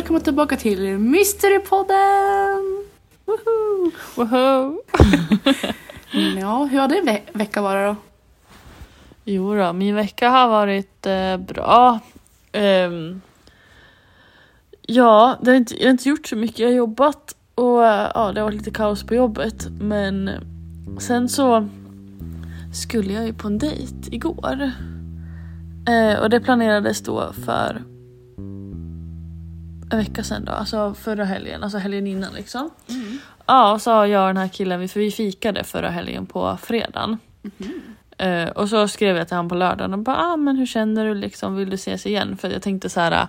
välkomna tillbaka till Mysterypodden! Woho! Woho! Ja, hur har din ve- vecka varit då? Jo då, min vecka har varit eh, bra. Ehm, ja, det har inte, jag har inte gjort så mycket. Jag har jobbat och eh, ja, det har varit lite kaos på jobbet. Men sen så skulle jag ju på en dejt igår. Eh, och det planerades då för en vecka sedan då, alltså förra helgen, alltså helgen innan liksom. Ja, och så har jag och den här killen, för vi fikade förra helgen på fredagen. Eh, och så skrev jag till honom på lördagen och bara ah, men hur känner du liksom, vill du ses igen? För jag tänkte så här. ah,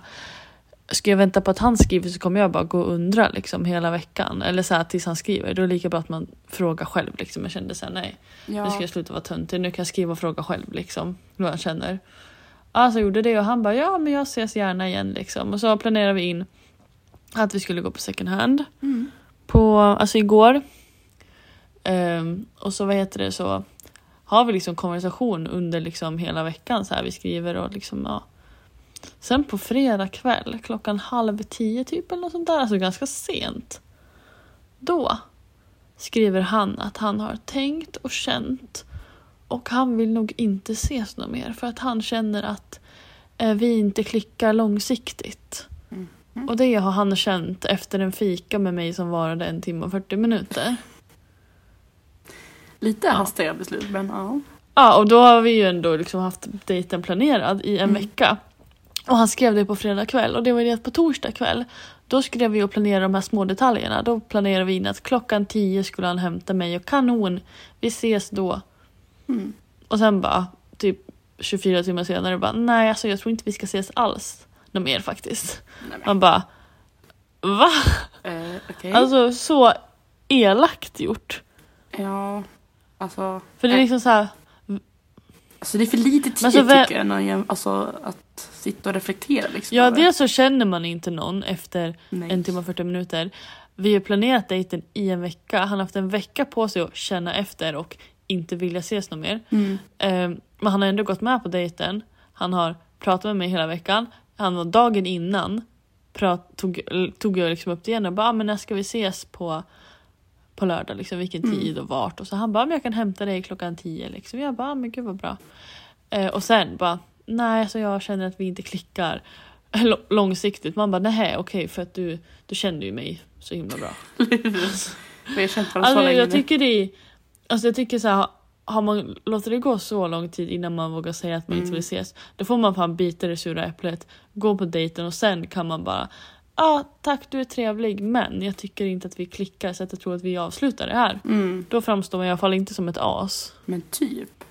Ska jag vänta på att han skriver så kommer jag bara gå och undra liksom hela veckan. Eller så här tills han skriver. Då är det lika bra att man frågar själv liksom. Jag kände så här, nej Ja. nu ska jag sluta vara töntig. Nu kan jag skriva och fråga själv liksom. Vad jag känner. Ja, så jag gjorde det och han bara ja men jag ses gärna igen liksom. Och så planerade vi in att vi skulle gå på second hand. Mm. På, alltså igår. Ehm, och så vad heter det så har vi liksom konversation under liksom hela veckan så här. Vi skriver och liksom ja. Sen på fredag kväll klockan halv tio typ eller något sånt där. Alltså ganska sent. Då skriver han att han har tänkt och känt och han vill nog inte ses något mer för att han känner att eh, vi inte klickar långsiktigt. Mhm. Och det har han känt efter en fika med mig som varade en timme och 40 minuter. Lite Ja. hastiga beslut, men ja. Ja, och då har vi ju ändå liksom haft dejten planerad i en Mm. vecka. Och han skrev det på fredag kväll och det var det att på torsdag kväll då skrev vi och planerade de här små detaljerna. Då planerade vi in att klockan 10 skulle han hämta mig och kanon, vi ses då. Mm. Och sen bara typ 24 timmar senare bara nej alltså jag tror inte vi ska ses alls. Något mer faktiskt. Nej. Man bara va? Eh, Okej. Alltså så elakt gjort. Ja, alltså. För det är eh, liksom så här, Alltså det är för lite tid Men så vä- tycker jag, när jag alltså, att sitta och reflektera liksom. ja dels så känner man inte någon efter Nej. en timme och 40 minuter. Vi har planerat dejten i en vecka. Han har haft en vecka på sig att känna efter och inte vilja ses något mer. Mm. Eh, men han har ändå gått med på dejten. Han har pratat med mig hela veckan. Han var dagen innan prat, tog, tog jag liksom upp det igen och bara ah, men när ska vi ses på, på lördag? Liksom, vilken Mm. tid och vart? Och så han bara men jag kan hämta dig klockan 10. Liksom. Jag bara ah, men gud vad bra. Eh, och sen bara nej alltså jag känner att vi inte klickar L- långsiktigt. Man bara nej okej för att du, du känner ju mig så himla bra. Alltså, länge jag tycker det är, alltså jag tycker så här, har man låter det gå så lång tid innan man vågar säga att man inte Mm. vill ses, då får man fan bita det sura äpplet, gå på dejten och sen kan man bara Ja, ah, tack du är trevlig men jag tycker inte att vi klickar så att jag tror att vi avslutar det här. Mm. Då framstår man i alla fall inte som ett as. Men typ.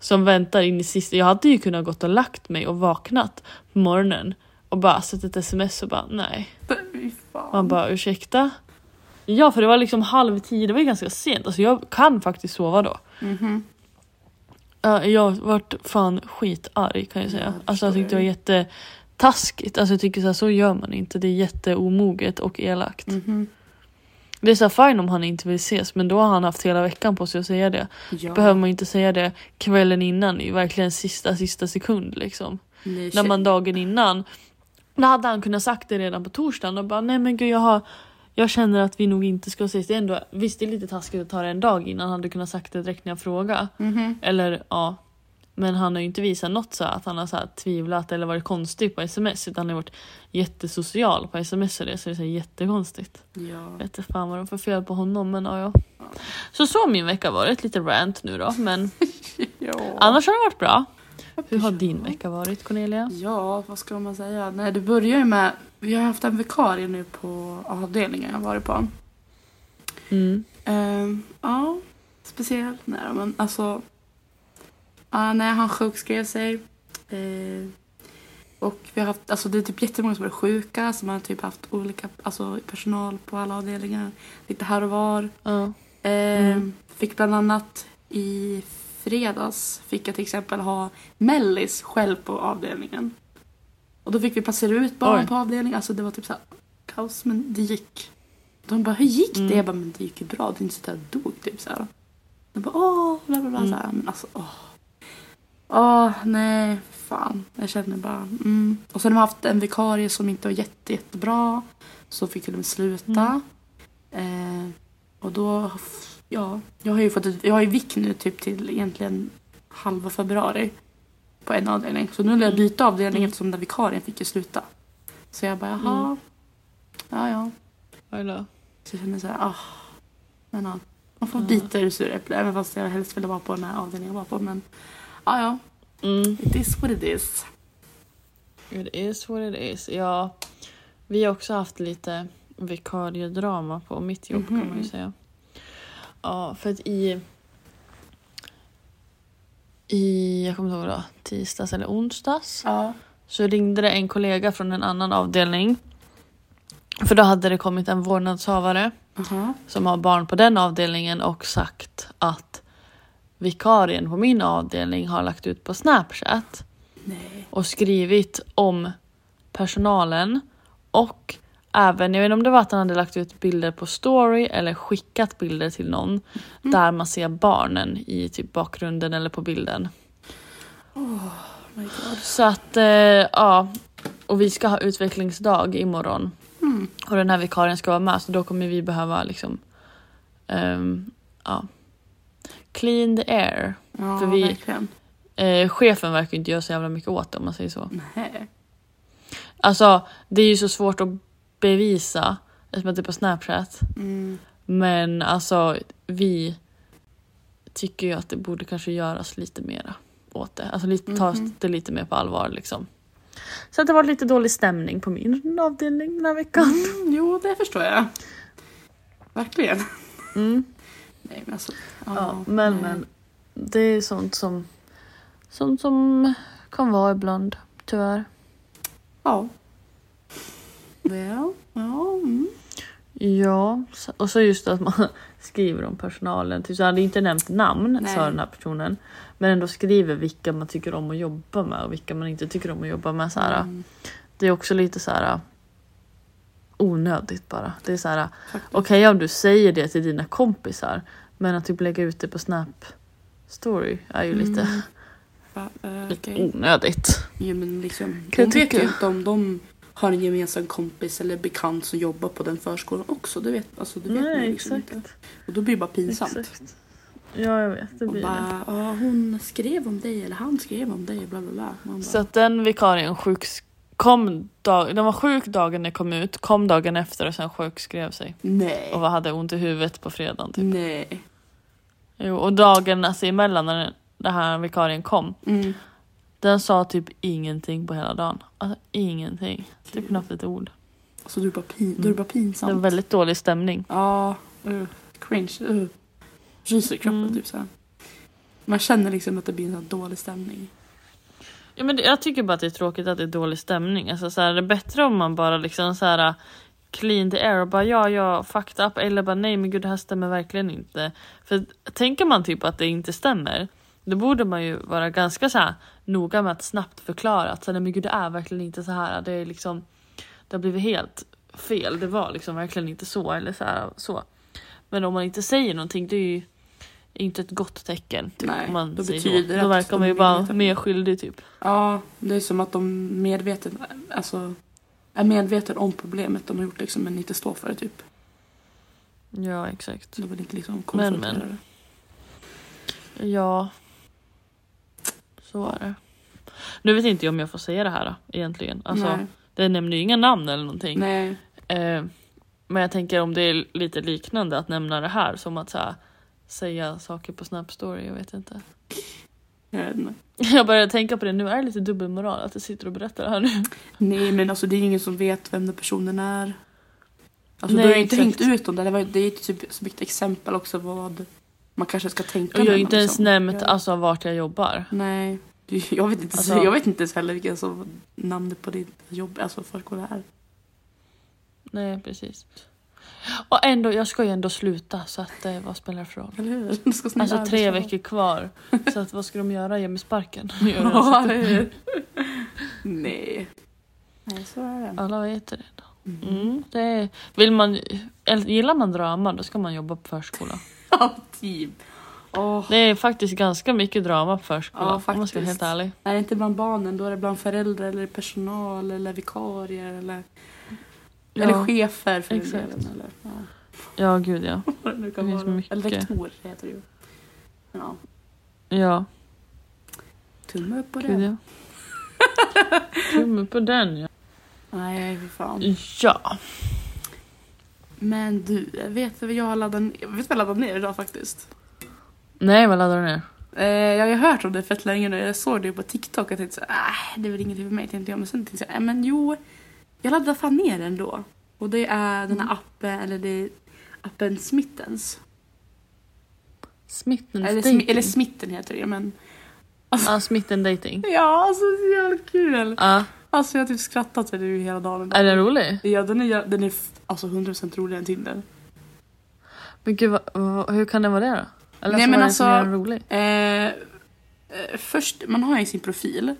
Som väntar in i sista. Jag hade ju kunnat gått och lagt mig och vaknat på morgonen och bara sett ett sms och bara nej. Man bara ursäkta? Ja för det var liksom halv tio, det var ju ganska sent. Alltså jag kan faktiskt sova då. Mhm. Ja, jag vart fan skitarg kan jag Ja, säga. det alltså jag tyckte det var jättetaskigt. Alltså jag tycker så, här, så gör man inte. Det är jätteomoget och elakt. Mhm. Det är så här, fine om han inte vill ses men då har han haft hela veckan på sig att säga det. Ja. Behöver man inte säga det kvällen innan i verkligen sista sista sekund liksom. Nej, När man dagen innan. Då hade han kunnat sagt det redan på torsdagen och bara nej men gud jag har jag känner att vi nog inte ska ses. Det är ändå, visst det är lite taskigt att ta det en dag innan. Han hade kunnat sagt det direkt när jag frågade. Mhm. Eller ja. Men han har ju inte visat något så att han har så här, tvivlat eller varit konstig på sms. Utan han har varit jättesocial på sms och det. Så det är så här, jättekonstigt. Ja. Jag vet inte fan vad de får fel på honom men ja, ja. Så så har min vecka varit. Lite rant nu då. Men ja. annars har det varit bra. Hur har din vecka varit Cornelia? Ja, vad ska man säga? Nej, det börjar ju med... Vi har haft en vikarie nu på avdelningen jag varit på. Mm. Ehm, ja, speciellt. Nej, men alltså... Ja, nej, han sjukskrev sig. Ehm, och vi har haft, alltså det är typ jättemånga som är sjuka. Så man har typ haft olika alltså, personal på alla avdelningar. Lite här och var. Ehm, Mm. Fick bland annat i fredags fick jag till exempel ha mellis själv på avdelningen. Och då fick vi placera ut barn Oj. på avdelningen. Alltså det var typ så här kaos men det gick. De bara hur gick det? Mm. Jag bara men det gick ju bra. Det är inte så att jag dog typ så här. De bara åh bla bla bla Mm. så här. Men alltså åh. Åh nej fan. Jag känner bara, mm. Och sen har vi haft en vikarie som inte var jätte, jättebra. Så fick med sluta. Eh, och då, ja, jag har ju fått ett, jag har ju vik nu typ till egentligen halva februari. På en avdelning. Så nu vill jag byta avdelning Mm. eftersom den vikarien fick ju sluta. Så jag bara, jaha. Mm. Ja, ja. Eller? Så jag känner så här, ah. Men ja, man får Ja. bita det sura äpplet. Även fast jag helst ville vara på den här avdelningen jag var på. Men ja, ja. Mm. It is what it is. It is what it is. Ja, vi har också haft lite vikariedrama på mitt jobb kan man ju Mhm. säga. Ja, för att i... I, jag kommer inte ihåg då, tisdags eller onsdags Ja. så ringde det en kollega från en annan avdelning. För då hade det kommit en vårdnadshavare Aha. som har barn på den avdelningen och sagt att vikarien på min avdelning har lagt ut på Snapchat Nej. och skrivit om personalen och även, jag vet inte om det var att han hade lagt ut bilder på story eller skickat bilder till någon där man ser barnen i typ bakgrunden eller på bilden. Oh my god. Så att, eh, ja. Och vi ska ha utvecklingsdag imorgon. Mm. Och den här vikarien ska vara med så då kommer vi behöva liksom, ehm, ja. Clean the air. Ja, För vi- verkligen. Eh, chefen verkar inte göra så jävla mycket åt det om man säger så. Nej. Alltså det är ju så svårt att bevisa eftersom att det är på Snapchat. Mm. Men alltså vi tycker ju att det borde kanske göras lite mera åt det. Alltså lite, tas Mhm. det lite mer på allvar liksom. Så att det var lite dålig stämning på min avdelning den här veckan. Mm, jo, det förstår jag. Verkligen. Mm. Nej, men alltså. Ja, men, nej. men det är sånt som, sånt som kan vara ibland, tyvärr. Ja. Well, ja. Mm. Ja, och så just att man skriver om personalen. Typ så hade inte nämnt namn, Nej. sa den här personen. Men ändå skriver vilka man tycker om att jobba med och vilka man inte tycker om att jobba med. Så Mm, Det är också lite så här onödigt bara. Det är så här, okej om du säger det till dina kompisar. Men att typ lägga ut det på Snap story är ju lite, Mm. Va, eh, lite okej. onödigt. Jo, men liksom, de vet ju inte om de har en gemensam kompis eller bekant som jobbar på den förskolan också. Det vet, alltså, det vet man Nej liksom exakt. inte. Och då blir det bara pinsamt. exakt. Ja jag vet, det Och blir det. bara, ja, hon skrev om dig eller han skrev om dig. Bla, bla, bla. Bara, Så att den vikarien sjuks kom dag, den var sjuk dagen den kom ut, kom dagen efter och sen sjukskrev sig. nej. Och hade ont i huvudet på fredagen. Typ. Nej. Jo, och dagen alltså, emellan när den här vikarien kom, Mm. Den sa typ ingenting på hela dagen. Alltså ingenting. Typ knappt ett ord. Alltså, du är bara, pin, då är det bara Det pinsamt. var väldigt dålig stämning. Ja, uh, cringe. Uh. Ryser i kroppen Mm. typ så här. Man känner liksom att det blir en sån dålig stämning. Ja, men det, jag tycker bara att det är tråkigt att det är dålig stämning. Alltså, så här, det är bättre om man bara liksom så här clean the air och bara ja, ja, fucked up. Eller bara nej, men gud det här stämmer verkligen inte. För tänker man typ att det inte stämmer, då borde man ju vara ganska så här noga med att snabbt förklara att så, nej, men gud det är verkligen inte så här. Det är liksom, det har blivit helt fel. Det var liksom verkligen inte så eller så här så. Men om man inte säger någonting, det är ju inte ett gott tecken. Typ, Nej, om man då säger betyder så. Då verkar man ju bara mer skyldig typ. Ja, det är som att de medvetet, alltså, är medvetna om problemet de har gjort liksom, men inte står för det typ. Ja, exakt. De vill inte liksom Men, konfrontera men. det. Ja. Så är det. Nu vet inte jag om jag får säga det här då, egentligen. Alltså, Nej. det nämner ju inga namn eller någonting. Nej. Eh, men jag tänker om det är lite liknande att nämna det här som att så här, säga saker på Snap story. Jag vet inte. Jag vet inte. Jag börjar tänka på det nu. Är det lite dubbelmoral att jag sitter och berättar det här nu? Nej men alltså det är ingen som vet vem den personen är. Alltså Nej, du har ju inte hängt ut om det. Det, var, det är ju typ så mycket exempel också vad man kanske ska tänka Och jag har ju inte ens liksom nämnt alltså, vart jag jobbar. Nej. Jag vet inte, Alltså- jag vet inte ens heller vilka som namnet på ditt jobb, alltså förskola är. Nej, precis. Och ändå, jag ska ju ändå sluta så att eh, vad spelar det för roll? Eller hur? Du ska Alltså tre veckor kvar. Så att vad ska de göra? Ge mig sparken? Ja, så. eller hur? Nej. Nej, så är det. Alla vet det. Mm. Mm, det är, vill man, eller gillar man drama då ska man jobba på förskola. Ja, typ. Åh, Det är faktiskt ganska mycket drama på förskolan Ja, om man ska vara helt ärlig. är det inte bland barnen då är det bland föräldrar eller personal eller vikarier eller, eller Ja, chefer för den exakt. delen. Eller, ja, ja gud ja. det Det finns vara. mycket. Eller rektorer heter det ju. Ja, Ja, tumme upp på gud det. ja. Tumme på den ja. Nej, fy fan. Ja. Men du, vet du vad jag har laddat ner? Vet du vad jag laddat ner idag faktiskt? Nej, vad laddar du ner? Eh, jag har ju hört om det fett länge nu. Jag såg det på TikTok och tänkte så äh, det är väl ingenting för mig tänkte jag. Men sen tänkte jag, äh, men jo, jag laddade fan ner den då. Och det är den här appen, eller det är appen Smittens. Smitten Eller, smi- eller Smitten heter det men. Ja, smitten dating. Ja, alltså det är så jävla kul. Ja, Alltså jag har typ skrattat det hela dagen. är den rolig? Ja, den är, den är alltså 100% roligare än Tinder. Men gud, vad, hur kan den vara det då? Eller Nej, men alltså-? Eh, eh, först, man har ju sin profil.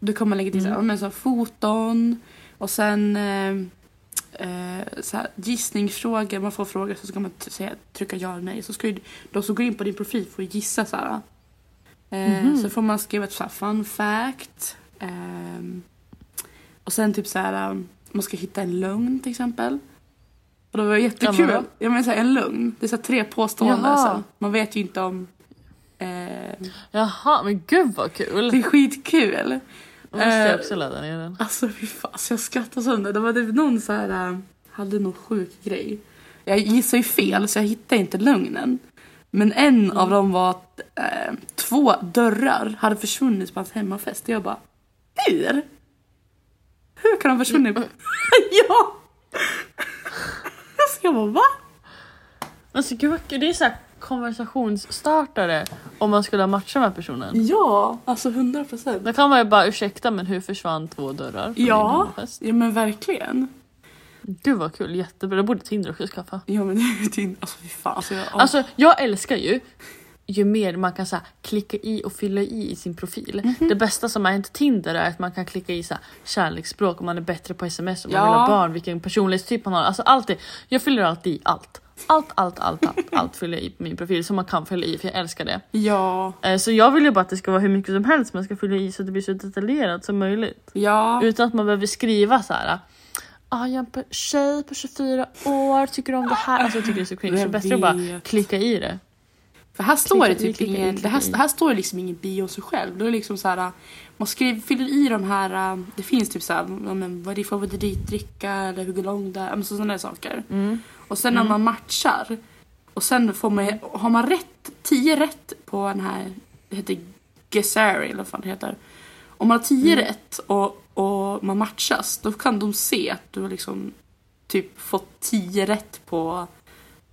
Då kan man lägga till Mm. så här, men så här, foton och sen eh, eh, så här, gissningsfrågor. Man får frågor så ska man säga, trycka ja eller nej. Så ska ju, de som går in på din profil får gissa så här. Eh, Mhm. Så får man skriva ett så här, fun fact. ehm, och sen typ så här, man ska hitta en lögn till exempel. Och det var jättekul. Ja, men vad? Ja, men så här, en lögn. Det är så här, tre påståenden. Jaha. Så. Man vet ju inte om... Eh, Jaha, men gud vad kul! det är skitkul. Måste jag eh, också ladda ner den. Alltså fy fan, alltså, jag skrattar sönder. Det var typ någon så här, äh, hade någon sjuk grej. Jag gissade ju fel så jag hittade inte lögnen. Men en av dem var att eh, två dörrar hade försvunnit på hans hemmafest. Och jag bara, hur? Hur kan de försvunnit? ja! Jag bara, va? Alltså gud det är så här konversationsstartare om man skulle ha matchat med personen. Ja, alltså hundra procent. Då kan man ju bara ursäkta men hur försvann två dörrar från din Ja, ja men verkligen. Gud vad kul, jättebra. Det borde Tinder också skaffa. Ja men det är ju din, alltså fy fan. Alltså, jag, Alltså jag älskar ju ju mer man kan så här, klicka i och fylla i i sin profil. Mhm. Det bästa som är inte Tinder är att man kan klicka i så här, kärleksspråk om man är bättre på sms, om man Ja. vill ha barn, vilken personlighetstyp man har. Alltså allt det. Jag fyller alltid i allt. Allt, allt, allt, allt, allt fyller jag i på min profil som man kan fylla i för jag älskar det. ja, Eh, Så jag vill ju bara att det ska vara hur mycket som helst man ska fylla i så att det blir så detaljerat som möjligt. ja. Utan att man behöver skriva så här. Ah, jag är en tjej på 24 år, tycker om det här. Alltså jag tycker det är så cringe. Så Jag det är bättre att bara klicka i det. För här står det typ ingen, det här, här står det liksom ingen sig själv. Då är det liksom så här, man skriver, fyller i de här, äh, det finns typ så här, vad är din favoritdricka eller hur lång det är, sådana där saker. Mm. Och sen när man matchar och sen får man, har man rätt, 10 rätt på den här, det heter Gesari eller vad fan det heter. Om man har 10 Mm. rätt och, och man matchas då kan de se att du har liksom typ fått 10 rätt på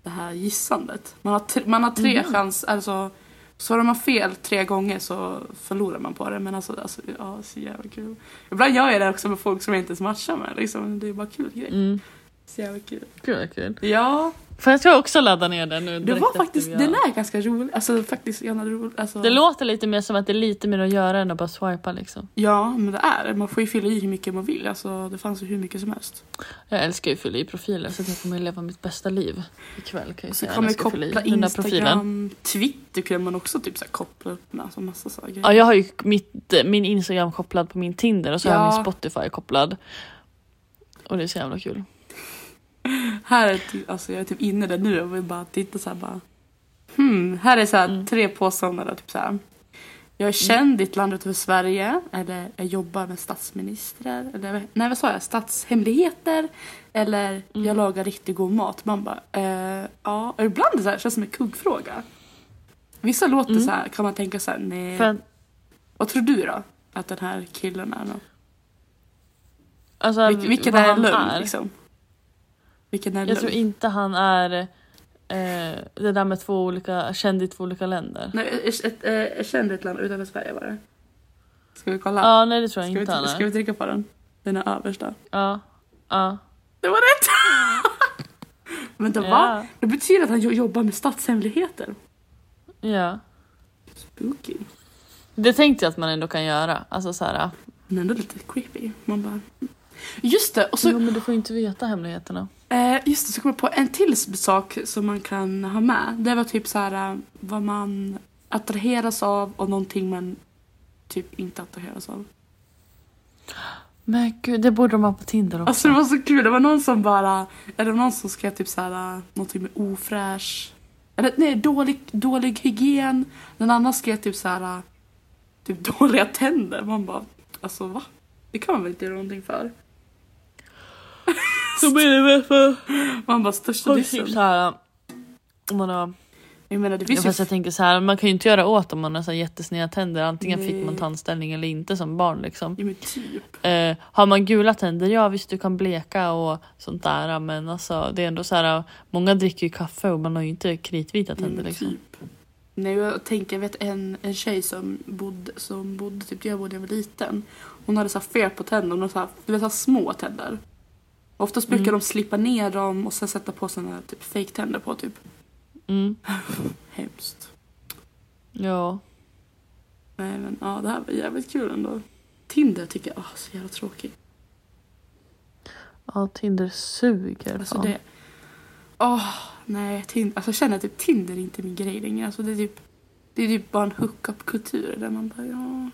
det här gissandet. Man har, man har tre Mhm. chans, alltså svarar man fel tre gånger så förlorar man på det. Men alltså, alltså ja, så jävla kul. Ibland gör jag det också med folk som jag inte ens matchar med. Liksom. Det är bara kul grej. Mm. Så jävla kul. Vad kul. Ja, För jag ska också ladda ner den nu det var faktiskt, den är ganska rolig. Alltså faktiskt gärna rolig. Alltså, Det låter lite mer som att det är lite mer att göra än att bara swipa liksom. ja, men det är. Man får ju fylla i hur mycket man vill. Alltså, det fanns ju hur mycket som helst. Jag älskar ju att fylla i profiler så att jag kommer leva mitt bästa liv ikväll kan jag Så säga. kan man koppla. Instagram, Twitter kan man också typ så här koppla upp med. Alltså massa saker. Ja, jag har ju mitt, min Instagram kopplad på min Tinder och så har jag Ja. min Spotify kopplad. Och det är så jävla kul. Här är typ, alltså jag är typ inne där nu och vill bara titta så här bara. Hmm, här är så här Mm. tre påståenden typ så här. Jag är känd i ett land utanför Sverige eller jag jobbar med statsministrar eller nej vad sa jag, statshemligheter eller Mm. jag lagar riktigt god mat. Man bara, eh, ja, och ibland är det så här, känns som en kuggfråga. Vissa låter Mm. så här, kan man tänka så här, nej. För Vad tror du då? Att den här killen är då? alltså, Vil- vilken är han lögn liksom? Vilken är Jag tror inte han är eh, det där med två olika, känd i två olika länder. Nej, ett, ett, ett, ett land utanför Sverige var det. Ska vi kolla? Ja, nej det tror jag ska, vi, inte han ska vi är. trycka på den? Den är översta. Ja, ja. Det var rätt! Vänta, va? Ja. Det betyder att han jo- jobbar med statshemligheter. ja. Spooky. Det tänkte jag att man ändå kan göra. Alltså så här, Men ändå lite creepy. Man bara... Just det! Och så... jo, men du får ju inte veta hemligheterna. Eh, just det, så kom jag på en till sak som man kan ha med. Det var typ så här eh, vad man attraheras av och någonting man typ inte attraheras av. Men gud, det borde de ha på Tinder också. Alltså det var så kul, det var någon som bara, eller någon som skrev typ så här eh, någonting med ofräsch. Eller nej, dålig, dålig hygien. Den andra skrev typ så här eh, typ dåliga tänder. Man bara, alltså va? Det kan man väl inte göra någonting för? Så blir det för... Man bara största dissen. typ om man har... Jag menar det Ja, finns ju fast jag tänker så här, man kan ju inte göra åt om man har så jättesneda tänder. Antingen fick man Nej. tandställning eller inte som barn liksom. Ja typ. Eh, har man gula tänder, ja visst du kan bleka och sånt där men alltså det är ändå så här, många dricker ju kaffe och man har ju inte kritvita Ja, tänder men liksom. typ. Nej jag tänker, jag vet en, en tjej som bodde, som bodde typ där jag bodde när jag var liten. Hon hade så här fel på tänderna, hon hade så här, du vet så här små tänder. Oftast brukar Mm. de slippa ner dem och sen sätta på såna typ fake-tänder på typ. Mm. Hemskt. Ja. Nej men ja, det här var jävligt kul ändå. Tinder tycker jag, åh så jävla tråkigt. ja, Tinder suger Alltså fan. det... Åh, nej. Tinder, alltså jag känner att typ Tinder är inte min grej längre. Alltså det är typ... Det är typ bara en hookup-kultur där man bara ja...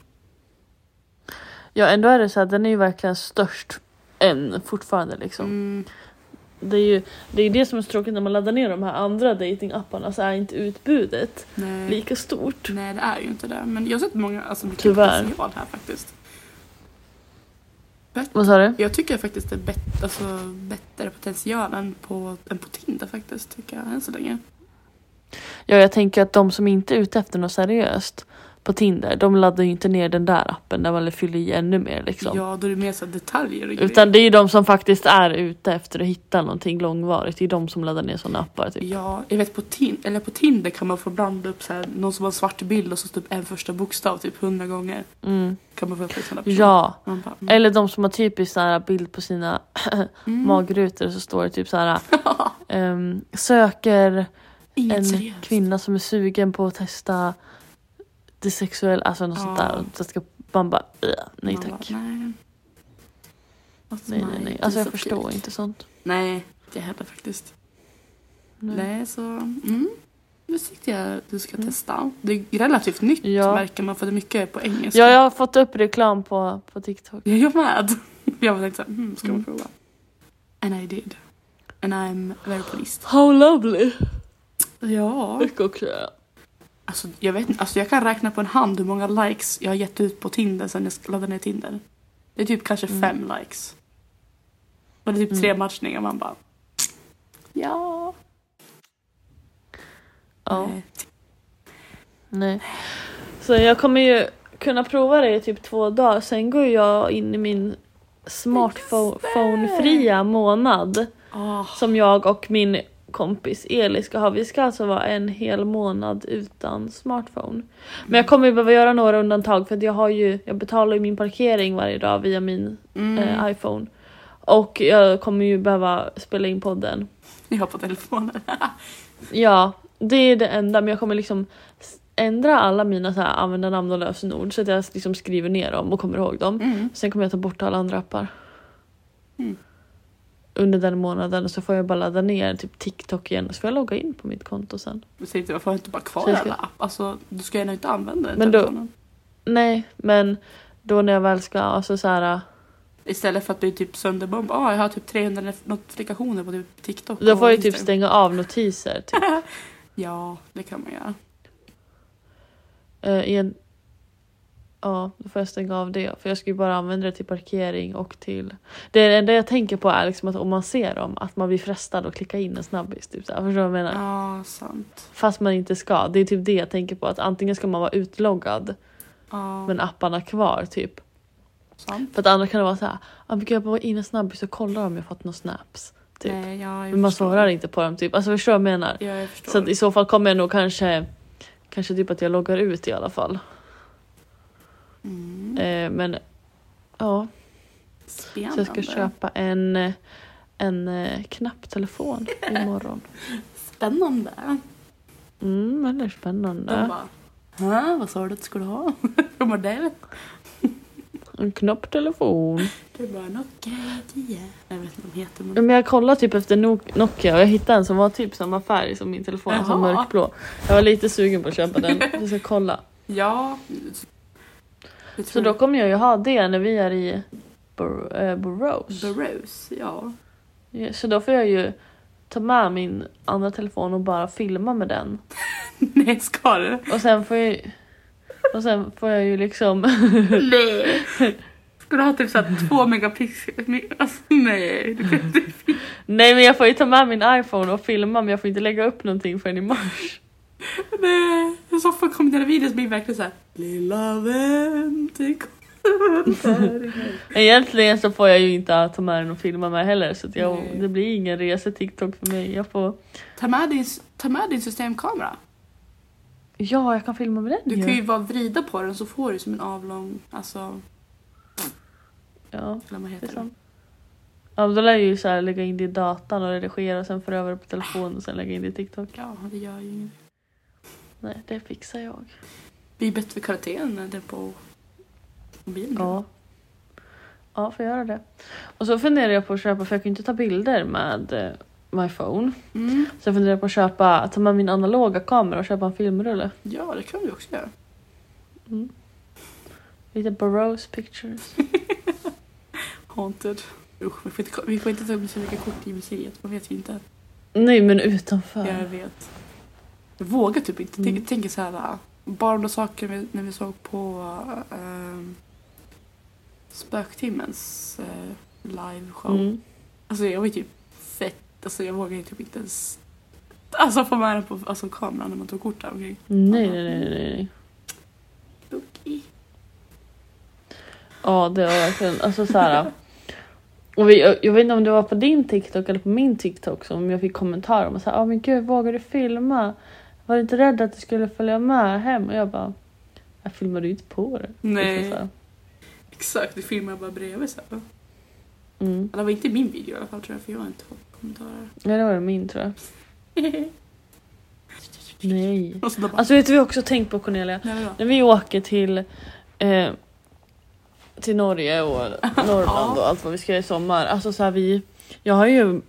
Ja ändå är det så här, den är ju verkligen störst än fortfarande liksom. Mm, Det är ju det, är det som är så tråkigt när man laddar ner de här andra datingapparna så är inte utbudet nej. lika stort. nej, det är ju inte det. Men jag har sett många, alltså mycket Tyvärr. potential här faktiskt. Vad sa du? Jag tycker faktiskt det är bättre, alltså, bättre potential än på, än på Tinder faktiskt, tycker jag än så länge. Ja, jag tänker att de som inte är ute efter något seriöst på Tinder, de laddar ju inte ner den där appen där man fyller i ännu mer liksom. Ja, då är det mer så detaljer och Utan det är ju de som faktiskt är ute efter att hitta någonting långvarigt. Det är de som laddar ner sådana appar. Typ. Ja, jag vet på, tin- eller på Tinder kan man få blanda upp så här, någon som har en svart bild och så typ en första bokstav typ hundra gånger. Mm. Kan man få upp person. Ja, bara, mm. eller de som har typiskt så här bild på sina Mm. magrutor så står det typ så här ehm, söker Inget en seriöst. kvinna som är sugen på att testa det sexuella, alltså något sånt Ja. där. Så ska man bara, "Äh, nej tack. Bara, nej. Alltså, Nej nej nej, alltså jag förstår inte sånt. Nej, inte heller faktiskt. Nej. Nej, så... Mm. Det tyckte jag du ska testa. Det är relativt nytt Mm. Ja. märker man för det är mycket på engelska. Ja, jag har fått upp reklam på, på TikTok. Jag är med. Jag tänkte såhär, hmm, ska man Mm. prova? And I did. And I'm very pleased. How lovely! Ja. Mycket också. Alltså jag vet alltså jag kan räkna på en hand hur många likes jag har gett ut på Tinder sen jag laddade ner Tinder. Det är typ kanske Mm. fem likes. Och det är typ tre Mm. matchningar man bara... Ja. Ja. Nej. Nej. Så jag kommer ju kunna prova det i typ två dagar. Sen går jag in i min smartphone-fria månad. Ah, Som jag och min kompis Eli ska ha. Vi ska alltså vara en hel månad utan smartphone. Men jag kommer ju behöva göra några undantag för att jag har ju, jag betalar ju min parkering varje dag via min mm. eh, iPhone. Och jag kommer ju behöva spela in podden. Jag har på telefonen. Ja, det är det enda men jag kommer liksom ändra alla mina så här användarnamn och lösenord så att jag liksom skriver ner dem och kommer ihåg dem. Mm. Sen kommer jag ta bort alla andra appar. Mm. Under den månaden och så får jag bara ladda ner typ TikTok igen och så får jag logga in på mitt konto sen. Jag tänkte varför har jag inte bara kvar jag ska- alla app? Alltså du ska ju inte använda den Men då- telefonen. Nej, men då när jag väl ska, alltså så här, Istället för att bli typ sönderbomb. Ah, jag har typ 300 notifikationer på typ TikTok. då får jag typ stänga av notiser. Typ. Ja, det kan man göra. Eh, i en, ja, då får jag stänga av det. För jag ska ju bara använda det till parkering och till... Det enda jag tänker på är liksom att om man ser dem, att man blir frestad att klicka in en snabbis. Typ. Förstår du vad jag menar? Ja, sant. Fast man inte ska. Det är typ det jag tänker på. Att antingen ska man vara utloggad Ja, men apparna kvar typ. sant. För att andra kan det vara så här. Ah, vi kan bara in en snabbis och kolla om jag fått några snaps. Typ. Nej, ja, jag men man förstår. svarar inte på dem typ. Alltså förstår du vad jag menar? Ja, jag. Så i så fall kommer jag nog kanske Kanske typ att jag loggar ut i alla fall. Mm. Eh, men ja, Spännande. så jag ska köpa en, en eh, knapptelefon imorgon. Spännande. Mm, väldigt De spännande. bara, Hä, vad sa du att du skulle ha? För modell? En knapptelefon. Är bara Nokia 10. Jag vet inte vad de heter men... Ja, Men jag kollade typ efter Nok- Nokia och jag hittade en som var typ samma färg som min telefon, alltså Jaha. mörkblå. Jag var lite sugen på att köpa den. Jag ska kolla. Ja. Så då kommer jag ju ha det när vi är i Bor- eh, Borås. Ja. Så då får jag ju ta med min andra telefon och bara filma med den. Nej, ska du? Och sen får jag, och sen får jag ju liksom... Nej. Ska du ha typ såhär två megapixlar? Alltså, nej. Nej men jag får ju ta med min iPhone och filma men jag får inte lägga upp någonting förrän i mars. Nej. Så fall kommer dina videos bli verkligen såhär. Lilla vän, tänk Egentligen så får jag ju inte ta med den och filma med heller så jag, det blir ingen rese-TikTok för mig. Jag får... ta, med din, ta med din systemkamera. Ja, jag kan filma med den Du ju. kan ju bara vrida på den så får du som en avlång, alltså, Ja, eller vad det heter det? sant. Ja, då lär jag ju så här lägga in det i datan och redigera och sen föra över det på telefon och sen lägga in det i TikTok. Ja, det gör ju inget. Nej, det fixar jag. Det är bättre kvalitet än det på mobilen. Ja. Ja, får göra det. Och så funderar jag på att köpa, för jag kan ju inte ta bilder med eh, my phone. Mm. Så jag funderar på att köpa, ta med min analoga kamera och köpa en filmrulle. Ja, det kan du också göra. Mm. Lite Burroughs pictures. Haunted. Usch, vi får inte, vi får inte ta upp så mycket kort i museet, man vet ju inte. Nej men utanför. Jag vet. Jag vågar typ inte. Mm. Tänk, tänker så här, äh, bara de saker vi, när vi såg på äh, Spöktimmens äh, liveshow. Mm. Alltså jag var typ fett, alltså jag vågar ju typ inte ens Alltså få med den på alltså, kameran när man tog kort där omkring. Nej, nej, nej, nej. Spooky. Ja, det var verkligen, alltså så här. Och vi, jag, jag vet inte om det var på din TikTok eller på min TikTok som jag fick kommentarer om att ah, men gud vågar du filma? Var du inte rädd att du skulle följa med hem? Och jag bara, jag filmade ju inte på det. Nej. Liksom så. Exakt, filmade jag bara bredvid så här. Mm. Det var inte min video i alla fall tror jag för jag har inte fått kommentarer. Ja, det var min tror jag. Nej. Bara, Alltså vet du jag också tänkt på Cornelia? nej, då. När vi åker till, eh, till Norge och Norrland och allt vad vi ska göra i sommar. Alltså så här, vi, jag har ju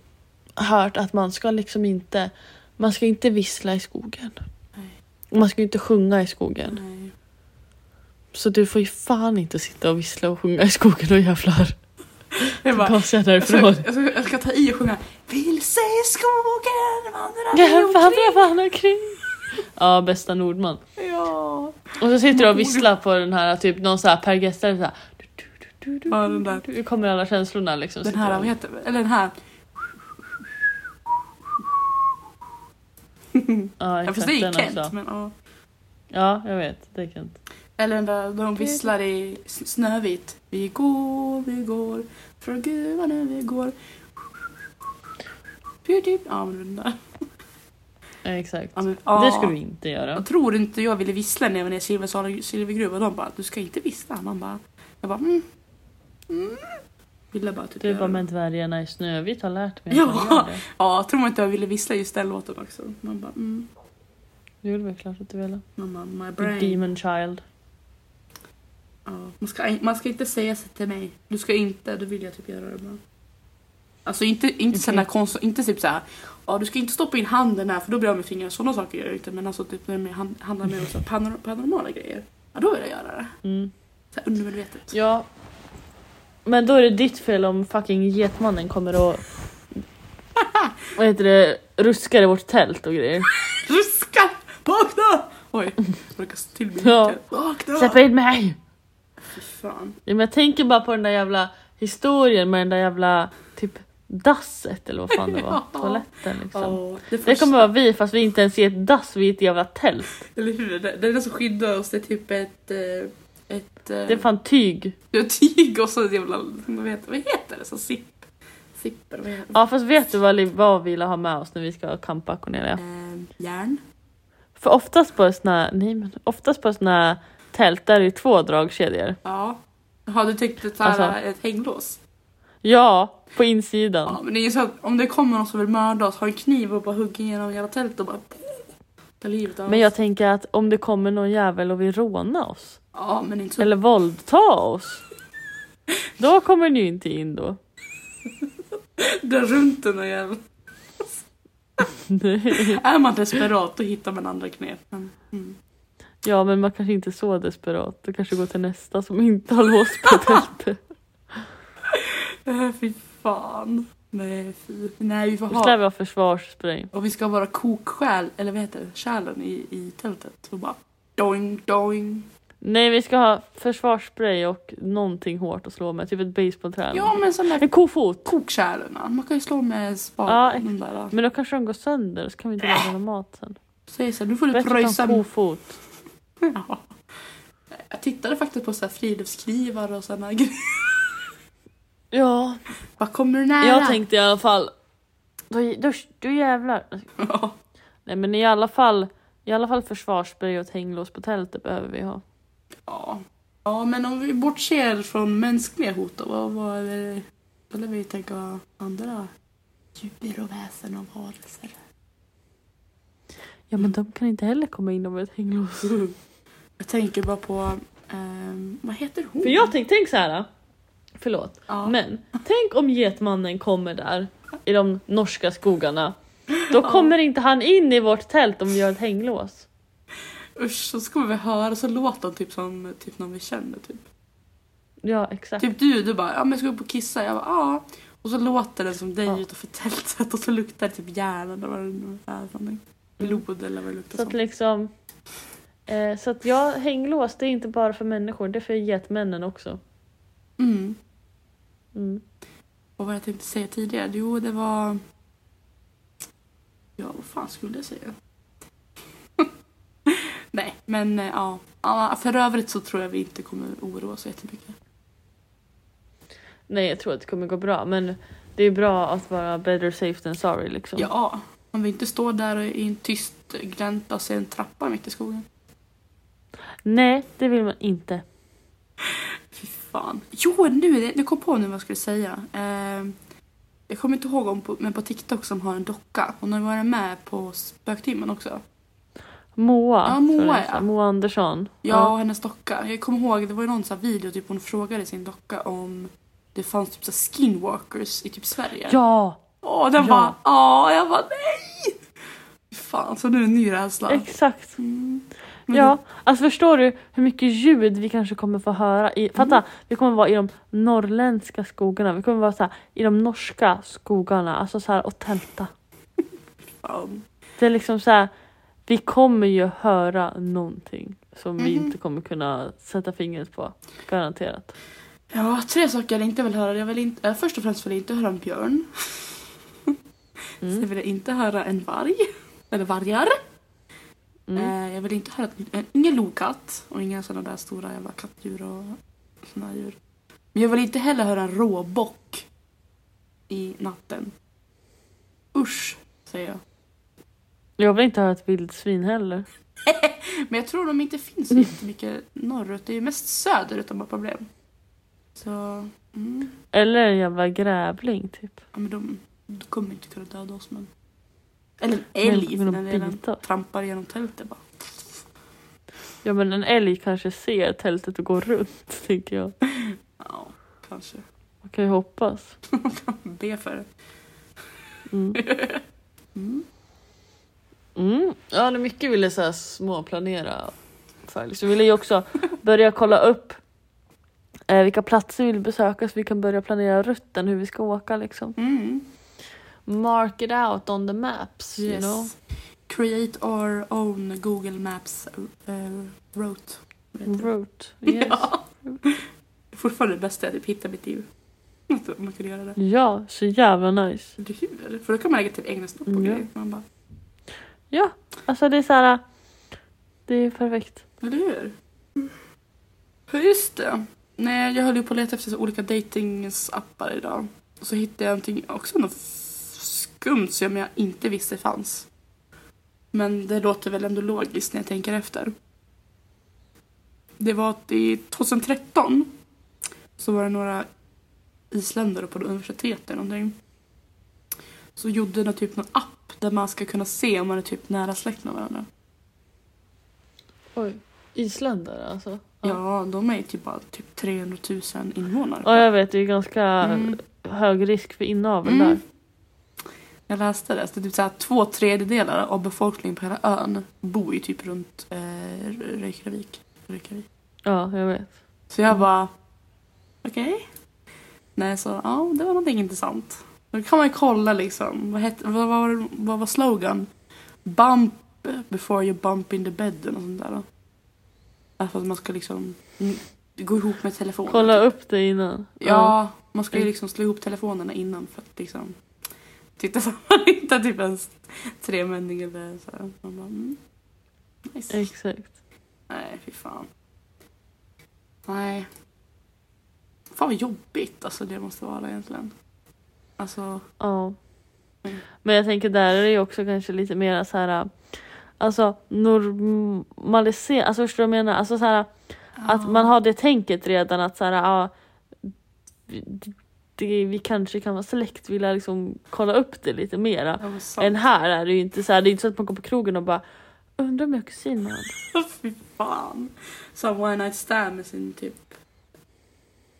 hört att man ska liksom inte, man ska inte vissla i skogen. Nej. Man ska inte sjunga i skogen. Nej. Så du får ju fan inte sitta och vissla och sjunga i skogen och jävlar. Jag bara, jag jag ska, jag, ska, jag ska ta i och sjunga Vilse i skogen vandrar vi omkring. vandrar omkring. Ja, bästa Nordman. Ja. Och så sitter du och visslar på den här, typ någon så här Per Gessle så här. Ja, den där. Nu kommer alla känslorna liksom. Den här, vad heter? Eller den här. Ja, Ja, exakt fast det är den Kent. också. Men, ja. Ja, jag vet. Det är Kent. Eller den där de visslar i Snövit. Vi går, vi går, från gruvan när vi går. Ja, men den där. Ja, exakt. Ja, men. Det ska du inte göra. Jag tror inte jag ville vissla när jag var nere i Silversala silvergruva. De bara, du ska inte vissla. Man bara, jag bara, mm. mm. Ville bara typ Du bara, men dvärgarna i Snövit har lärt mig Ja. att man gör det. Ja, tror inte jag ville vissla just den låten också. Man bara, mm. Det gjorde väl klart att du ville. Man bara, my brain. Demon Child. Ja, man, ska, man ska inte säga så till mig. Du ska inte, då vill jag typ göra det bara. Alltså inte, inte Okej. sådana konst, inte typ såhär, ja du ska inte stoppa in handen här för då blir jag av med fingrarna. Sådana saker gör jag inte. Men alltså typ när det hand- handlar mer om så panor- paranormala grejer. Ja då vill jag göra det. Mm. Så här undermedvetet. Ja. Men då är det ditt fel om fucking Getmannen kommer och vad heter det, ruskar i vårt tält och grejer. Ruska! Vakna! Oj, jag brukar till Ja. Vakna! Släpp in mig! Fy fan. Ja, men jag tänker bara på den där jävla historien med den där jävla typ dasset eller vad fan det var. Ja. Toaletten liksom. Ja, det, Det första, kommer vara vi fast vi inte ens är ett dass, vi är ett jävla tält. Eller hur? Det, det är det som skyddar oss. Det är typ ett... eh, ett eh, Det är fan tyg. är tyg och så ett jävla... Vad heter, vad heter det? Så sipp. Sipper, vad heter det? Ja fast vet du vad, vad vi vill ha med oss när vi ska campa Cornelia? Eh, järn. För oftast på såna nej men oftast på såna tält där är det två dragkedjor. Ja. Har du tänkt ett, Alltså. ett hänglås? Ja, på insidan. Ja, men det är så att om det kommer någon som vill mörda oss, har en kniv och bara hugger igenom hela tältet och bara... Ta livet av Men oss. jag tänker att om det kommer någon jävel och vill råna oss. Ja, men inte så... Eller våldta oss. Då kommer ni ju inte in då. Dra runt den där jäveln. Nej. Är man desperat då hittar man andra knep. Men, mm. Ja men man kanske inte är så desperat. Du kanske går till nästa som inte har låst på tältet. Äh, fy fan. Nej, fy. Nej, vi får ha... vi ha försvarsspray. Och vi ska vara kokskäl, eller vad heter det, kärlen i, i tältet. Och bara doing, doing. Nej vi ska ha försvarsspray och någonting hårt att slå med. Typ ett basebollträ. Ja, men sån där En kofot. kokkärlen. Man kan ju slå med Ja, spaden. de där. Men då kanske de går sönder så kan vi inte laga någon mat sen. Säg här, nu får du Bättre pröjsa. en kofot. Ja. Jag tittade faktiskt på så här friluftsknivar och sådana grejer. Ja, Vad kommer du nära? jag tänkte i alla fall. Då, då, då jävlar. Ja. Nej men i alla fall. I alla fall försvarsspray och ett hänglås på tältet behöver vi ha. Ja. ja, men om vi bortser från mänskliga hot då, vad, vad är det? Lär vi tänka andra djur och väsen och varelser. Ja men de kan inte heller komma in med ett hänglås. Jag tänker bara på, ehm, vad heter hon? För jag tänkte, tänk så här. Förlåt. ja. Men tänk om getmannen kommer där i de norska skogarna. Då kommer inte han in i vårt tält om vi gör ett hänglås. Usch, så ska vi höra så låter han typ som typ någon vi känner typ. Ja exakt. Typ du, du bara ja men jag ska upp och kissa. Jag bara ja. Och så låter det som dig Ja. utanför tältet och så luktar det typ hjärna eller vad det nu är för någonting. Blod eller vad det luktar Så att som. liksom. Eh, så att ja, hänglås det är inte bara för människor, det är för getmännen också. Mm. Mm. Och vad jag tänkte säga tidigare? Jo, det var... Ja, vad fan skulle jag säga? Men eh, ja. För övrigt så tror jag vi inte kommer oroa oss jättemycket. Nej jag tror att det kommer gå bra men det är bra att vara better safe than sorry liksom. Ja, om vi inte står där i en tyst glänta och ser en trappa mitt i skogen. Nej det vill man inte. Fy fan. Jo, nu, nu kom på nu vad jag skulle säga. Eh, jag kommer inte ihåg om på, men på TikTok som har en docka. Hon har varit med på spöktimmen också. Moa. Ja, Moa, ja. Moa Andersson. Ja, och hennes docka. Jag kommer ihåg, det var ju någon sån video typ hon frågade sin docka om det fanns typ så skinwalkers i typ Sverige. Ja, Åh, den Ja. bara, åh, jag bara nej! Fan, så nu är det en ny rädsla. exakt. Mm. Men Ja, alltså förstår du hur mycket ljud vi kanske kommer få höra? I, fatta, vi kommer vara i de norrländska skogarna, vi kommer vara så här, i de norska skogarna, alltså så här och tälta. Fan. Det är liksom så här, vi kommer ju höra någonting som vi Mhm. inte kommer kunna sätta fingret på. Garanterat. Ja, tre saker jag inte vill höra. Jag vill inte, äh, först och främst vill jag inte höra en björn. Mm. Sen vill jag inte höra en varg. Eller vargar. Mm. Eh, jag vill inte höra en, ingen lokatt och inga sådana där stora jävla kattdjur och sådana djur. Men jag vill inte heller höra en råbock i natten. Usch, säger jag. Jag vill inte höra ett vildsvin heller. Men jag tror de inte finns så jättemycket norrut. Det är ju mest söderut de har problem. Så, mm. Eller en jävla grävling typ. Ja, men de, de kommer inte kunna döda oss men... Eller en älg Men- men den trampar genom tältet bara. Ja men en älg kanske ser tältet och går runt tänker jag. Ja, kanske. Man kan ju hoppas. Be för det. Mm. Mm. Mm. Ja, det mycket ville så här småplanera för. Vi ville ju också börja kolla upp eh, vilka platser vi vill besöka så vi kan börja planera rutten, hur vi ska åka liksom. Mm. Mark it out on the maps, you Yes. know. Create our own Google Maps uh, route. Route. Yes. Ja. Fortfarande det bästa att typ hitta mitt liv. Att man kunde göra det. Ja, så jävla nice. Eller hur? För då kan man lägga till egna snopp och Mm, grejer. Man bara, Ja, alltså det är så här. Det är perfekt. eller hur? Ja, just det. Nej, jag höll ju på att leta efter så olika datingsappar idag. Och så hittade jag någonting, också något skumt som jag inte visste fanns. Men det låter väl ändå logiskt när jag tänker efter. Det var att i 2013 så var det några isländare på universitetet eller någonting. Så gjorde de typ någon app där man ska kunna se om man är typ nära släkt med varandra. Oj. Isländare alltså? Ja, de är ju typ bara typ 300 000 invånare. Ja jag vet, det är ganska Mm. hög risk för inavel Mm. där. Jag läste det. Så det är typ så här, två tredjedelar av befolkningen på hela ön bor ju typ runt eh, Reykjavik. Reykjavik. Ja, jag vet. Så jag bara, okej. Nej, så ja, det var någonting intressant. Då kan man ju kolla liksom, vad, hette, vad, var, vad var slogan? Bump before you bump in the bed och sånt där. Då. Alltså att man ska liksom gå ihop med telefonen. Kolla upp det innan. Ja, man ska ju Mm. liksom slå ihop telefonerna innan för att liksom titta så man hittar typ ens tre människor eller så här. Man bara, mm. Nice. Exakt. Nej, fy fan. Nej. Fan vad jobbigt alltså det måste vara egentligen. Alltså, Ja. Mm. Men jag tänker där är det ju också kanske lite mer så här. Alltså normalisera, alltså förstår du vad jag menar? Alltså så här, att man har det tänket redan att så här, ja, det, det, vi kanske kan vara släkt, vilja liksom kolla upp det lite mera. Ja. Än här är det ju inte så här, det är inte så att man går på krogen och bara undrar om jag har kusin med honom. Fy fan. Så one night stand med sin typ...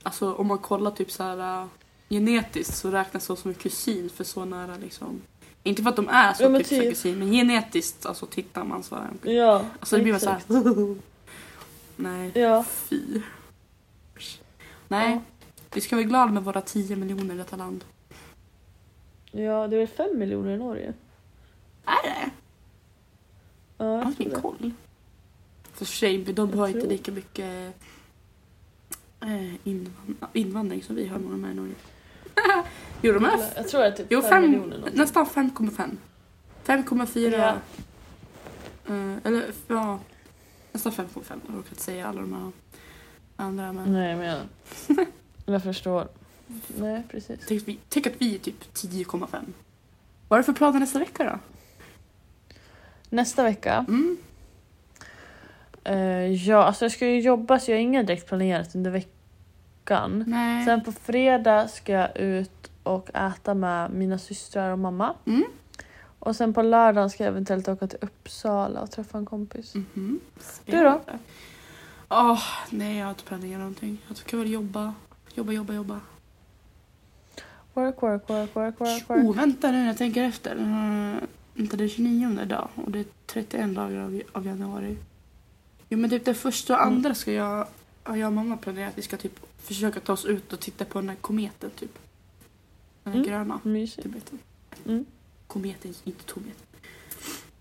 Alltså om man kollar typ så här genetiskt så räknas de som en kusin för så nära liksom. Inte för att de är så Ja, men typ, typ. kusin men genetiskt alltså tittar man så är de kusin. Ja, Alltså det blir bara så här. exakt. Nej, Ja. fy. Nej, Ja. vi ska vara glada med våra 10 miljoner i detta land. ja, det är väl fem miljoner i Norge? Är det? Ja, Jag har jag ingen det. koll. För sig, de Jag har inte lika mycket eh, invand- invandring som vi har många med i Norge. jo, de Jag tror att det är typ jo, fem, fem, miljoner. någonting. nästan 5,5. 5,4. Ja. Eh, eller ja, nästan 5,5. Jag har råkat säga alla de här andra. Men Nej, men jag, jag förstår. Nej, precis. tänk, att vi, tänk att vi är typ 10,5. Vad är det för planer nästa vecka då? Nästa vecka. Mm. eh, ja, alltså jag ska ju jobba så jag har inget direkt planerat under veckan. Nej. Sen på fredag ska jag ut och äta med mina systrar och mamma. Mm. Och sen på lördagen ska jag eventuellt åka till Uppsala och träffa en kompis. Mhm. Du då? Åh, nej jag har inte planerat någonting. Jag ska väl jobba, jobba, jobba, jobba. Work, work, work, work, work, work. Oh, vänta nu när jag tänker efter. Uh, vänta, det är 29 idag och det är 31 dagar av, av januari. Jo men typ det första och Mm. andra ska jag, ja, jag och mamma planerat att vi ska typ försöka ta oss ut och titta på den här kometen typ. Den här Mm. gröna. Mysigt. Typ. Mm. Kometen, inte tometen.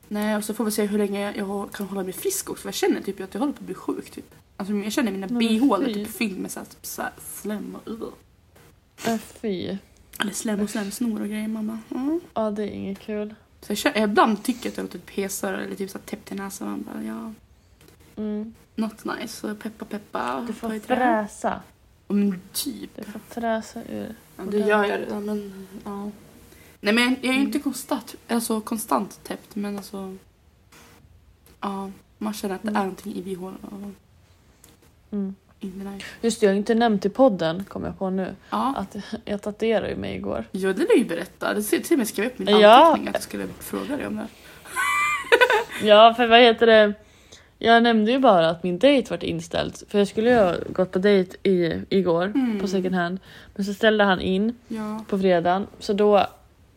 Nej, och så får vi se hur länge jag, jag kan hålla mig frisk också. För jag känner typ att jag håller på att bli sjuk. Typ. Alltså, jag känner mina bihålor typ fylld med så här, typ, så här slem och uh. Äh, fy. Eller slem och slem, snor och grejer. Mamma. Mm. Ja, det är inget kul. Så jag känner, ibland tycker jag att jag låter pesar eller typ så här täppt i näsan. Man bara, ja, Mm. not nice. Så peppa peppa. Du får fräsa. Ja, Men typ. Du får fräsa ur. Ja, det gör jag redan men ja. Nej men jag är ju inte konstant, alltså, konstant täppt men alltså. Ja, man känner att det Mm. är någonting i bihålorna. och Mm. Just det, jag har inte nämnt i podden, kom jag på nu, Ja, att jag tatuerade ju mig igår. jo, det vill ju berätta. Det ser till och med skrev upp min Ja. anteckning att jag skulle fråga dig om det. Ja, för vad heter det? Jag nämnde ju bara att min dejt vart inställd. För jag skulle ju ha gått på dejt i, igår Mm. på second hand. Men så ställde han in Ja. på fredagen. Så då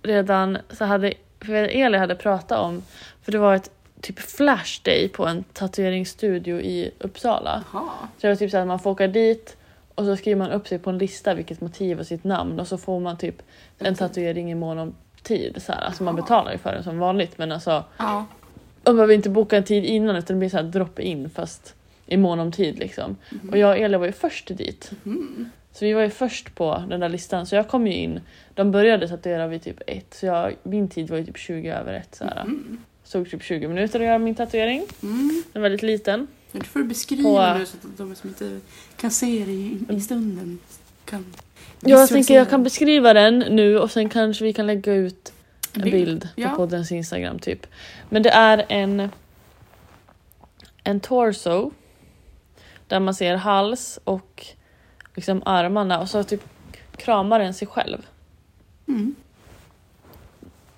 redan så hade för Eli hade pratat om, för det var ett typ flash day på en tatueringsstudio i Uppsala. Jaha. Så det var typ så att man får åka dit och så skriver man upp sig på en lista vilket motiv och sitt namn och så får man typ en tatuering i mån om tid. Så här. Alltså man betalar ju för den som vanligt men alltså Ja. Man behöver inte boka en tid innan utan det blir så här drop in fast i mån om tid liksom. Och jag och Eli var ju först dit. Mm. Så vi var ju först på den där listan så jag kom ju in. De började tatuera vid typ ett så jag, min tid var ju typ 20 över ett. Så här. Mm. Såg typ 20 minuter att göra min tatuering. Mm. Den var väldigt liten. Får du beskriva På- nu så att de som inte kan se det i, i stunden kan Jag tänker jag kan beskriva den nu och sen kanske vi kan lägga ut en bild, på Ja. poddens Instagram typ. Men det är en en torso där man ser hals och liksom armarna och så typ kramar den sig själv. Mm.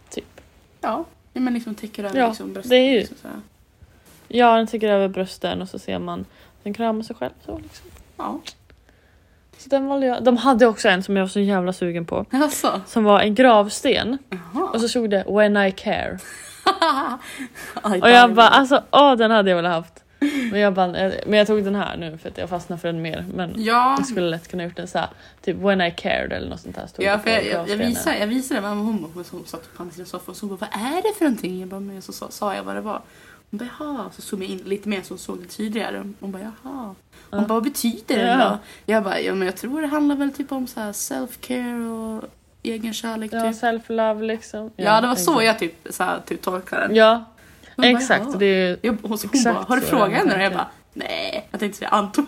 Typ. Ja, men liksom täcker över Ja, liksom bröstet. det är ju- Liksom. Ja, den sticker över brösten och så ser man den kramar sig själv så liksom. Ja. Så den valde jag. De hade också en som jag var så jävla sugen på. Alltså. Som var en gravsten Jaha. Och så stod det When I care. Och jag bara alltså åh den hade jag velat haft. Men jag, bara, men jag tog den här nu för att jag fastnade för den mer. Men Ja, jag skulle lätt kunna gjort den så här, typ When I cared eller något sånt där. Stod ja för jag, jag, jag, visade, jag visade mamma hon, hon, hon satt på andra sidan soffan och så bara vad är det för någonting? Jag bara, men så sa, jag vad det var. Hon bara jaha, så zoomade jag in lite mer så hon såg det tydligare. Hon bara jaha. Hon Ja. bara vad betyder det Ja. då? Jag bara ja men jag tror det handlar väl typ om så self-care och egen kärlek Ja, typ. self-love liksom. Ja, det var så exakt. jag typ, så här, typ tolkade den. Ja, Hon bara, exakt. jaha. Det är Jag, hon, hon Exakt bara, har du så frågat det henne? Och jag bara, nej. Jag tänkte säga antog.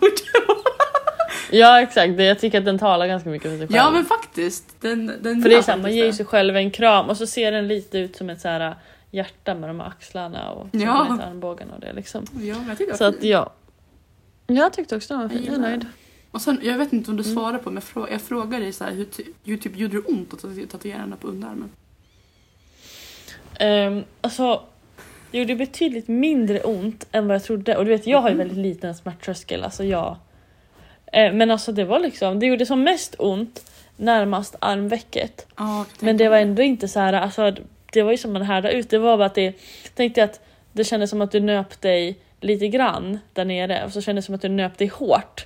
ja exakt, det, jag tycker att den talar ganska mycket för sig själv. ja men faktiskt. Den, den för det är så här, man ger ju det. sig själv en kram och så ser den lite ut som ett så här hjärta med de här axlarna och så Ja. armbågen och det liksom. Ja, men jag tyckte det Så var att fint. ja. Jag tyckte också den var Jag fin, jag är nöjd. Och sen, jag vet inte om du Mm. svarade på men jag, frå, jag frågade dig så här, hur, hur typ, gjorde det ont att tatu- tatuera henne på underarmen? Um, alltså, det gjorde betydligt mindre ont än vad jag trodde. Och du vet, jag har ju Mhm. väldigt liten smärttröskel. Alltså jag... Eh, men alltså det var liksom, det gjorde som mest ont närmast armvecket. Ja, Men det var ändå inte så här, alltså det var ju som man härdade ut. Det var bara att det, tänkte jag att det kändes som att du nöp dig lite grann där nere och så kändes det som att du nöp dig hårt.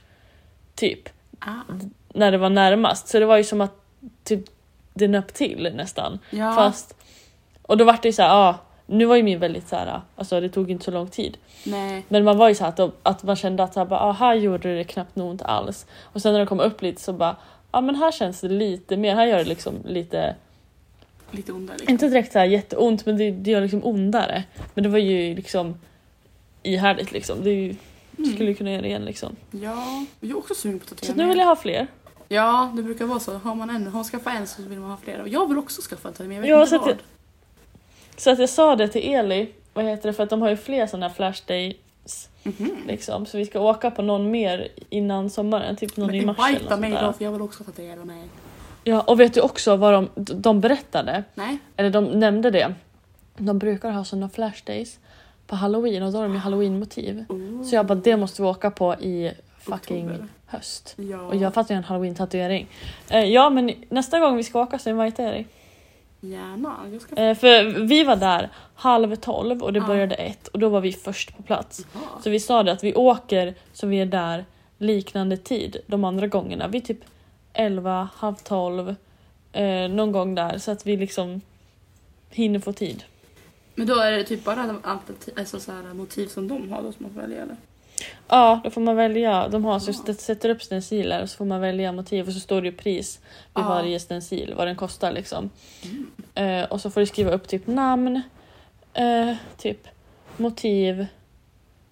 Typ. Ah, När det var närmast. Så det var ju som att typ, det nöp till nästan. ja, Fast, och då var det ju så här, ja, nu var ju min väldigt så här, alltså det tog inte så lång tid. nej. Men man var ju så här att, att man kände att så här, bara, ah, här gjorde det knappt något ont alls. Och sen när det kom upp lite så bara, ja men här känns det lite mer, här gör det liksom lite, Lite onda liksom. inte direkt så här jätteont men det, det gör liksom ondare. Men det var ju liksom ihärdigt liksom, det är ju, Mm. skulle kunna göra det igen liksom. Ja, jag är också sugen på att Så att nu vill jag ha fler. Ja, det brukar vara så. Har man en, har man skaffat en så vill man ha flera. Och jag vill också skaffa en tatuering men jag vet Ja, inte så att vad. jag- Så att jag sa det till Eli, vad heter det, för att de har ju fler sådana här flash days Mhm. Liksom. Så vi ska åka på någon mer innan sommaren, typ någon i Men mars eller något mig då för jag vill också tatuera mig. Ja, och vet du också vad de, de berättade? Nej? Eller de nämnde det. De brukar ha sådana flash days på halloween och då har de ju halloween-motiv. Oh. Så jag bara, det måste vi åka på i fucking Oktober. höst. Ja. Och jag fattar ju en halloween-tatuering. Eh, ja, men nästa gång vi ska åka så invitar jag dig. Gärna. Jag ska... Eh, för vi var där halv tolv och det Ja. började ett och då var vi först på plats. Jaha. Så vi sa det att vi åker så vi är där liknande tid de andra gångerna. Vi är typ 11, halv 12, eh, någon gång där så att vi liksom hinner få tid. Men då är det typ bara alternativ, alltså så här, motiv som de har då som man får välja eller? Ja, då får man välja. De har så Ja. sätter upp stenciler och så får man välja motiv och så står det ju pris vid Ja. varje stencil, vad den kostar liksom. Mm. Eh, och så får du skriva upp typ namn, eh, typ motiv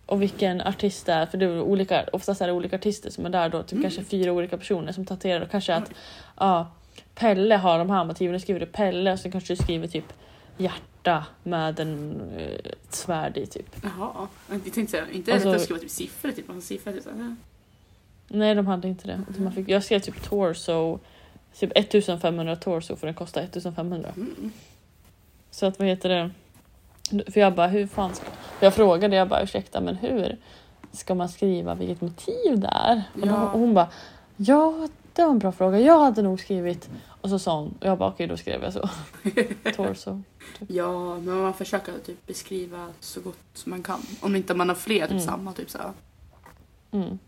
och vilken artist det är. För det är olika, oftast är det olika artister som är där då, typ Mm. kanske fyra olika personer som tatuerar. Och kanske att ja, Pelle har de här motiven, då skriver du Pelle och så kanske du skriver typ hjärta med en, eh, ett svärd i typ. Jaha. Jag tänkte säga, inte Alltså- att det skulle vara typ siffror, typ massa siffror. Typ. Nej, de hade inte det. Utan Man fick, jag skrev typ torso, typ 1500 torso för den kostar 1500. Mm. Så att vad heter det? För jag bara, hur fan ska... För jag frågade, jag bara ursäkta men hur ska man skriva vilket motiv det är? Ja. och hon bara, ja det var en bra fråga, jag hade nog skrivit... Och så sa hon, och jag bara okej då skrev jag så. Torso. Ja, men man försöker typ beskriva så gott som man kan. Om inte man har fler, typ Mm. samma. Typ så. Mm.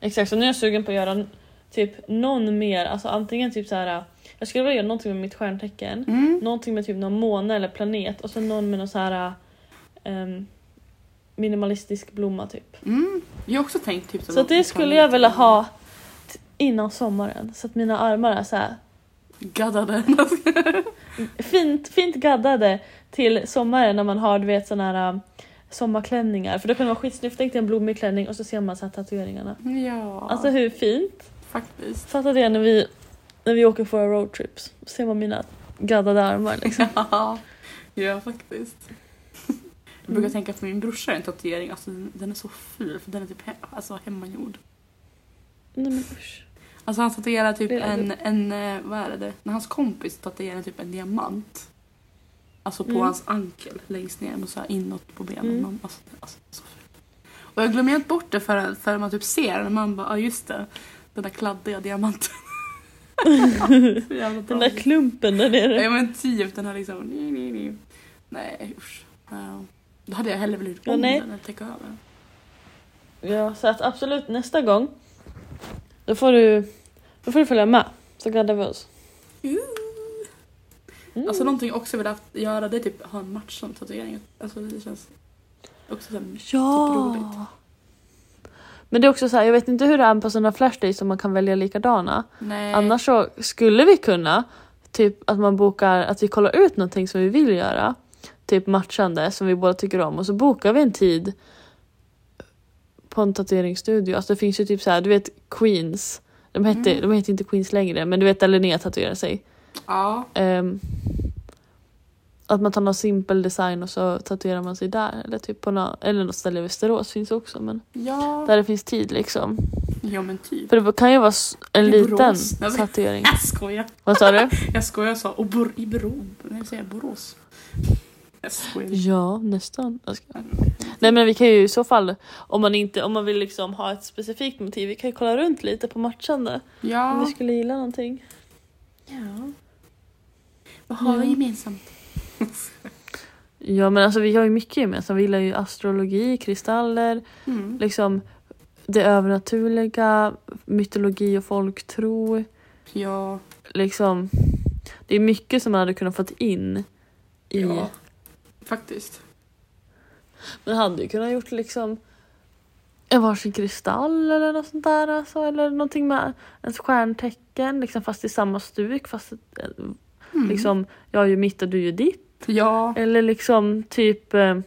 Exakt, så nu är jag sugen på att göra typ någon mer, alltså antingen typ så här. Jag skulle vilja göra någonting med mitt stjärntecken. Mm. Någonting med typ någon måne eller planet och så någon med någon så här ehm, minimalistisk blomma typ. Mm. Jag har också tänkt typ Så att det skulle jag vilja ha innan sommaren så att mina armar är så här Gaddade. fint, fint gaddade till sommaren när man har du vet såna här um, sommarklänningar för då kan det vara skitsnyggt. Tänk dig en blommig klänning och så ser man så här tatueringarna. ja, Alltså hur fint? faktiskt. Fatta det när vi, när vi åker på våra roadtrips. Ser man mina gaddade armar liksom. Ja, ja faktiskt. Jag brukar Mm. tänka att min brorsa har en tatuering, alltså den, den är så ful för den är typ he alltså, hemmagjord. Nej men usch. Alltså han tatuerar typ Det är en, en, eh, vad är det, när hans kompis tatuerar typ en diamant. Alltså på Mm. hans ankel längst ner och så här inåt på benen. Mm. Alltså, alltså, så. Och jag glömmer helt bort det förrän, förrän man typ ser den. Man bara, ja just det. Den där kladdiga diamanten. Den där klumpen där nere. Ja men typ den här liksom. Nej, nej, nej. Nej usch. Ja. Då hade jag hellre velat Ja, om den än täcka över. Ja, så att absolut nästa gång då får du, då får du följa med. Så gaddar vi oss. Mm. Alltså någonting jag också vill haft, göra det är typ ha en matchande tatuering. Alltså det känns också så här, ja! typ roligt. Men det är också så här, jag vet inte hur det är på sådana flashdays som man kan välja likadana. Nej. Annars så skulle vi kunna, typ att man bokar, att vi kollar ut någonting som vi vill göra. Typ matchande som vi båda tycker om och så bokar vi en tid på en tatueringsstudio. Alltså det finns ju typ så här, du vet Queens. De hette, Mm. de heter inte Queens längre men du vet där Linnea tatuerar sig. Ja. Ehm, att man tar någon simpel design och så tatuerar man sig där. Eller typ på nå- eller något ställe i Västerås finns också men Ja. där det finns tid liksom. Ja men typ. För det kan ju vara en I liten Borås. Tatuering. Jag skojar. Vad sa du? Jag skojar jag sa och bor i Bro. Nej säger jag Borås. Ja, nästan. Nej men vi kan ju i så fall, om man, inte, om man vill liksom ha ett specifikt motiv, vi kan ju kolla runt lite på matchande. Om Ja. vi skulle gilla någonting. ja. Vad har vi Ja. gemensamt? Ja men alltså vi har ju mycket gemensamt. Vi gillar ju astrologi, kristaller, Mm. liksom det övernaturliga, mytologi och folktro. Ja. Liksom, det är mycket som man hade kunnat fått in i... Ja. Faktiskt. Man hade ju kunnat gjort liksom en varsin kristall eller något sånt där. Alltså, eller någonting med ett stjärntecken liksom, fast i samma stuk. Fast eh, Mm. liksom, jag är ju mitt och du är ju ditt. Ja. Eller liksom typ eh,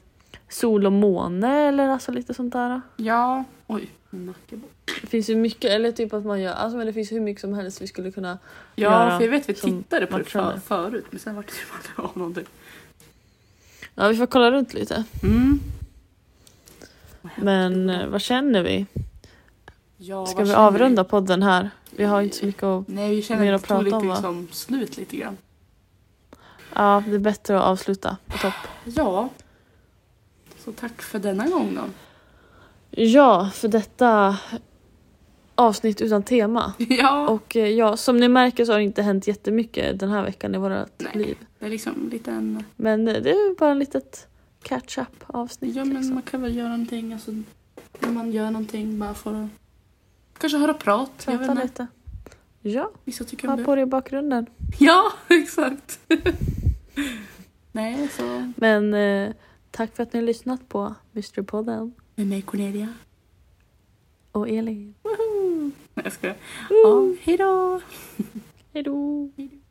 sol och måne eller alltså lite sånt där. Ja. Oj. min nacke bara. Det finns ju mycket, eller typ att man gör, alltså men det finns hur mycket som helst vi skulle kunna Ja, göra för jag vet vi tittade på det för, förut men sen var det aldrig av någonting. Ja, vi får kolla runt lite. Mm. Men eh, vad känner vi? ja, Ska vi avrunda podden här? Vi har inte så mycket att... Nej, vi mer känner att att prata lite om, va? liksom slut lite grann. Ja, det är bättre att avsluta på topp. Ja. Så tack för denna gång då. Ja, för detta avsnitt utan tema. Ja. Och eh, ja, som ni märker så har det inte hänt jättemycket den här veckan i vårt Nej. liv. Det är liksom en... Men eh, det är bara en litet catch-up avsnitt. Ja, men liksom. man kan väl göra någonting. Alltså, när man gör någonting bara för att... Kanske höra prat. jag vet Prata inte. lite. Ja, Vissa tycker ha på det i bakgrunden. Ja, exakt. Nej, så... Men eh, tack för att ni har lyssnat på Mysterypodden Med mig Cornelia. Och Elin. Woho! Jag skojar. Ja, hej då! Hej då! Hej då.